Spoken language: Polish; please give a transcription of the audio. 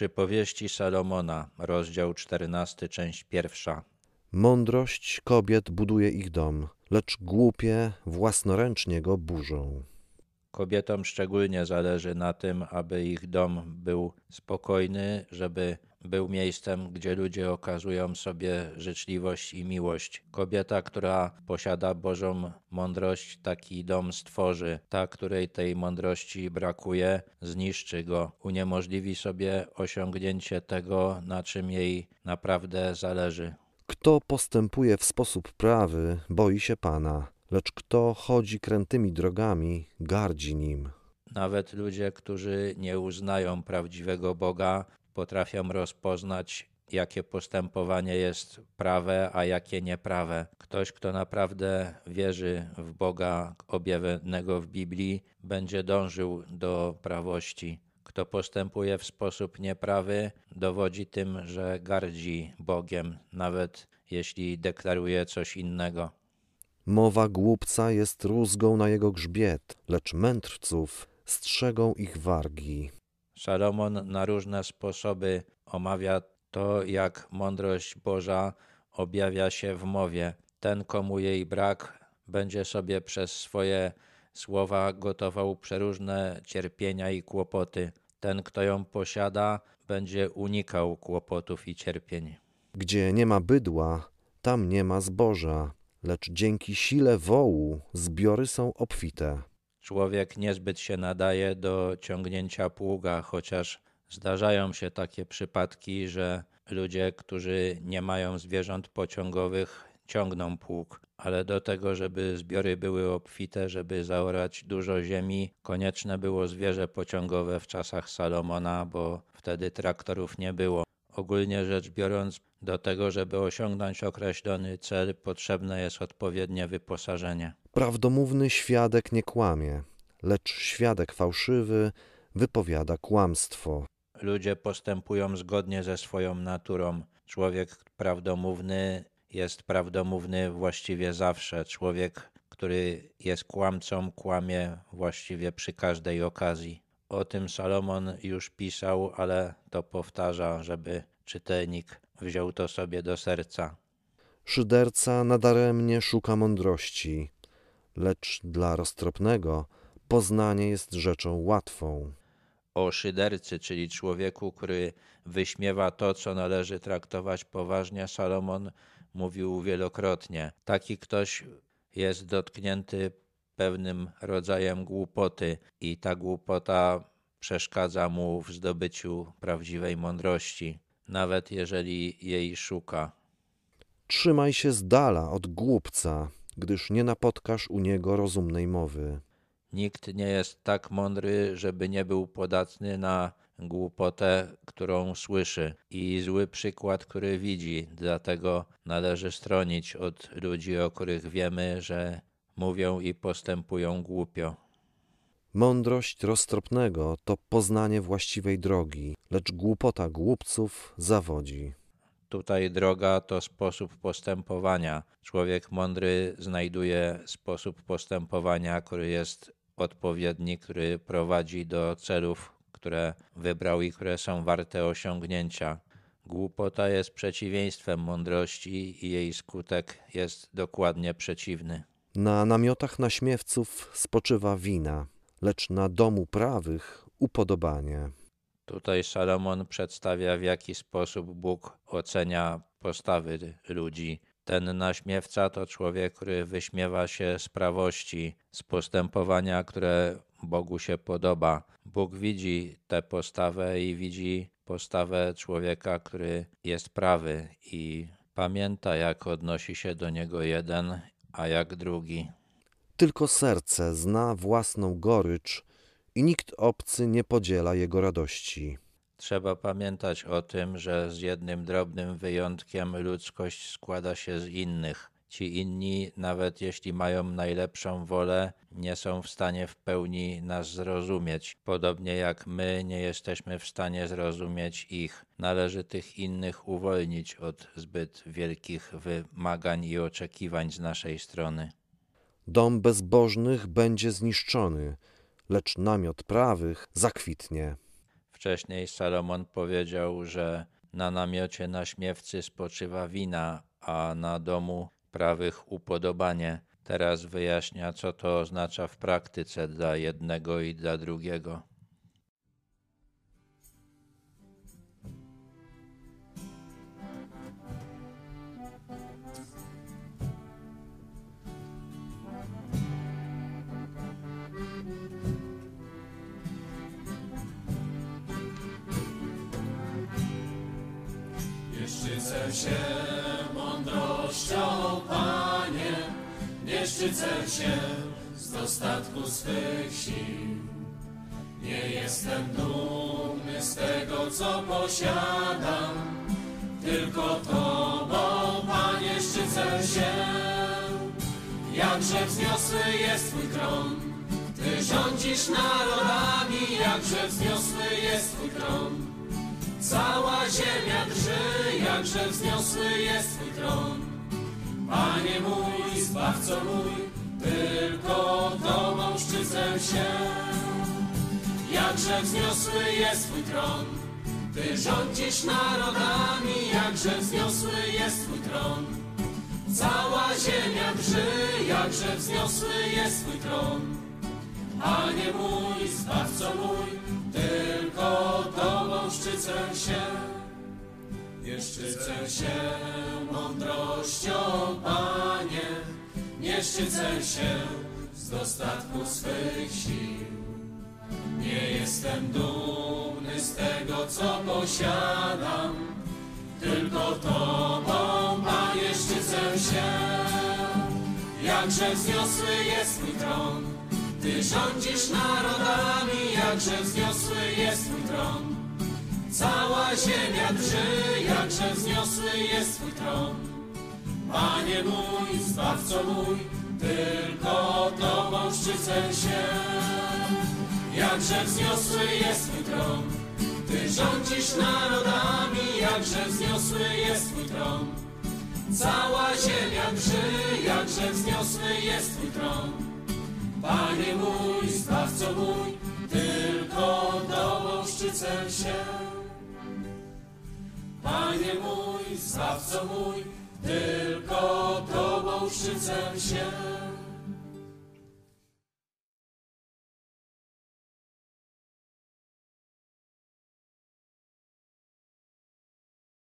Przypowieści Salomona, rozdział 14, część pierwsza. Mądrość kobiet buduje ich dom, lecz głupie własnoręcznie go burzą. Kobietom szczególnie zależy na tym, aby ich dom był spokojny, żeby był miejscem, gdzie ludzie okazują sobie życzliwość i miłość. Kobieta, która posiada Bożą mądrość, taki dom stworzy. Ta, której tej mądrości brakuje, zniszczy go, uniemożliwi sobie osiągnięcie tego, na czym jej naprawdę zależy. Kto postępuje w sposób prawy, boi się Pana, lecz kto chodzi krętymi drogami, gardzi nim. Nawet ludzie, którzy nie uznają prawdziwego Boga, potrafią rozpoznać, jakie postępowanie jest prawe, a jakie nieprawe. Ktoś, kto naprawdę wierzy w Boga objawionego w Biblii, będzie dążył do prawości. Kto postępuje w sposób nieprawy, dowodzi tym, że gardzi Bogiem, nawet jeśli deklaruje coś innego. Mowa głupca jest rózgą na jego grzbiet, lecz mędrców strzegą ich wargi. Salomon na różne sposoby omawia to, jak mądrość Boża objawia się w mowie. Ten, komu jej brak, będzie sobie przez swoje słowa gotował przeróżne cierpienia i kłopoty. Ten, kto ją posiada, będzie unikał kłopotów i cierpień. Gdzie nie ma bydła, tam nie ma zboża, lecz dzięki sile wołu zbiory są obfite. Człowiek niezbyt się nadaje do ciągnięcia pługa, chociaż zdarzają się takie przypadki, że ludzie, którzy nie mają zwierząt pociągowych, ciągną pług, ale do tego, żeby zbiory były obfite, żeby zaorać dużo ziemi, konieczne było zwierzę pociągowe w czasach Salomona, bo wtedy traktorów nie było. Ogólnie rzecz biorąc, do tego, żeby osiągnąć określony cel, potrzebne jest odpowiednie wyposażenie. Prawdomówny świadek nie kłamie, lecz świadek fałszywy wypowiada kłamstwo. Ludzie postępują zgodnie ze swoją naturą. Człowiek prawdomówny jest prawdomówny właściwie zawsze. Człowiek, który jest kłamcą, kłamie właściwie przy każdej okazji. O tym Salomon już pisał, ale to powtarza, żeby czytelnik wziął to sobie do serca. Szyderca nadaremnie szuka mądrości, lecz dla roztropnego poznanie jest rzeczą łatwą. O szydercy, czyli człowieku, który wyśmiewa to, co należy traktować poważnie, Salomon mówił wielokrotnie. Taki ktoś jest dotknięty pewnym rodzajem głupoty i ta głupota przeszkadza mu w zdobyciu prawdziwej mądrości, nawet jeżeli jej szuka. Trzymaj się z dala od głupca, gdyż nie napotkasz u niego rozumnej mowy. Nikt nie jest tak mądry, żeby nie był podatny na głupotę, którą słyszy i zły przykład, który widzi. Dlatego należy stronić od ludzi, o których wiemy, że mówią i postępują głupio. Mądrość roztropnego to poznanie właściwej drogi, lecz głupota głupców zawodzi. Tutaj droga to sposób postępowania. Człowiek mądry znajduje sposób postępowania, który jest odpowiedni, który prowadzi do celów, które wybrał i które są warte osiągnięcia. Głupota jest przeciwieństwem mądrości i jej skutek jest dokładnie przeciwny. Na namiotach naśmiewców spoczywa wina, lecz na domu prawych upodobanie. Tutaj Salomon przedstawia, w jaki sposób Bóg ocenia postawy ludzi. Ten naśmiewca to człowiek, który wyśmiewa się z prawości, z postępowania, które Bogu się podoba. Bóg widzi tę postawę i widzi postawę człowieka, który jest prawy i pamięta, jak odnosi się do niego jeden, a jak drugi. Tylko serce zna własną gorycz i nikt obcy nie podziela jego radości. Trzeba pamiętać o tym, że z jednym drobnym wyjątkiem ludzkość składa się z innych. Ci inni, nawet jeśli mają najlepszą wolę, nie są w stanie w pełni nas zrozumieć, podobnie jak my nie jesteśmy w stanie zrozumieć ich. Należy tych innych uwolnić od zbyt wielkich wymagań i oczekiwań z naszej strony. Dom bezbożnych będzie zniszczony, lecz namiot prawych zakwitnie. Wcześniej Salomon powiedział, że na namiocie naśmiewcy spoczywa wina, a na domu prawych upodobanie. Teraz wyjaśnia, co to oznacza w praktyce dla jednego i dla drugiego. Się mądrością, szczycę się z dostatku swych sił. Nie jestem dumny z tego, co posiadam, tylko Tobą, Panie, szczycę się. Jakże wzniosły jest Twój tron, Ty rządzisz narodami, jakże wzniosły jest Twój tron. Cała ziemia drży, jakże wzniosły jest Twój tron. Zbawco mój, tylko Tobą szczycę się. Jakże wzniosły jest Twój tron, Ty rządzisz narodami, jakże wzniosły jest Twój tron. Cała ziemia drży, jakże wzniosły jest Twój tron. Panie mój, Zbawco mój, tylko Tobą szczycę się. Nie szczycę się mądrością, Panie, nie się z dostatku swych sił. Nie jestem dumny z tego, co posiadam, tylko Tobą, Panie, szczycę się. Jakże wzniosły jest Twój tron, Ty rządzisz narodami, jakże wzniosły jest Twój tron. Cała ziemia drży, jakże wzniosły jest Twój tron. Panie mój, Zbawco mój, tylko Tobą szczycę się. Jakże wzniosły jest Twój tron, Ty rządzisz narodami, jakże wzniosły jest Twój tron. Cała ziemia drży, jakże wzniosły jest Twój tron. Panie mój, Zbawco mój, tylko Tobą szczycę się. Panie mój, Zbawco mój, tylko Tobą szczycę się.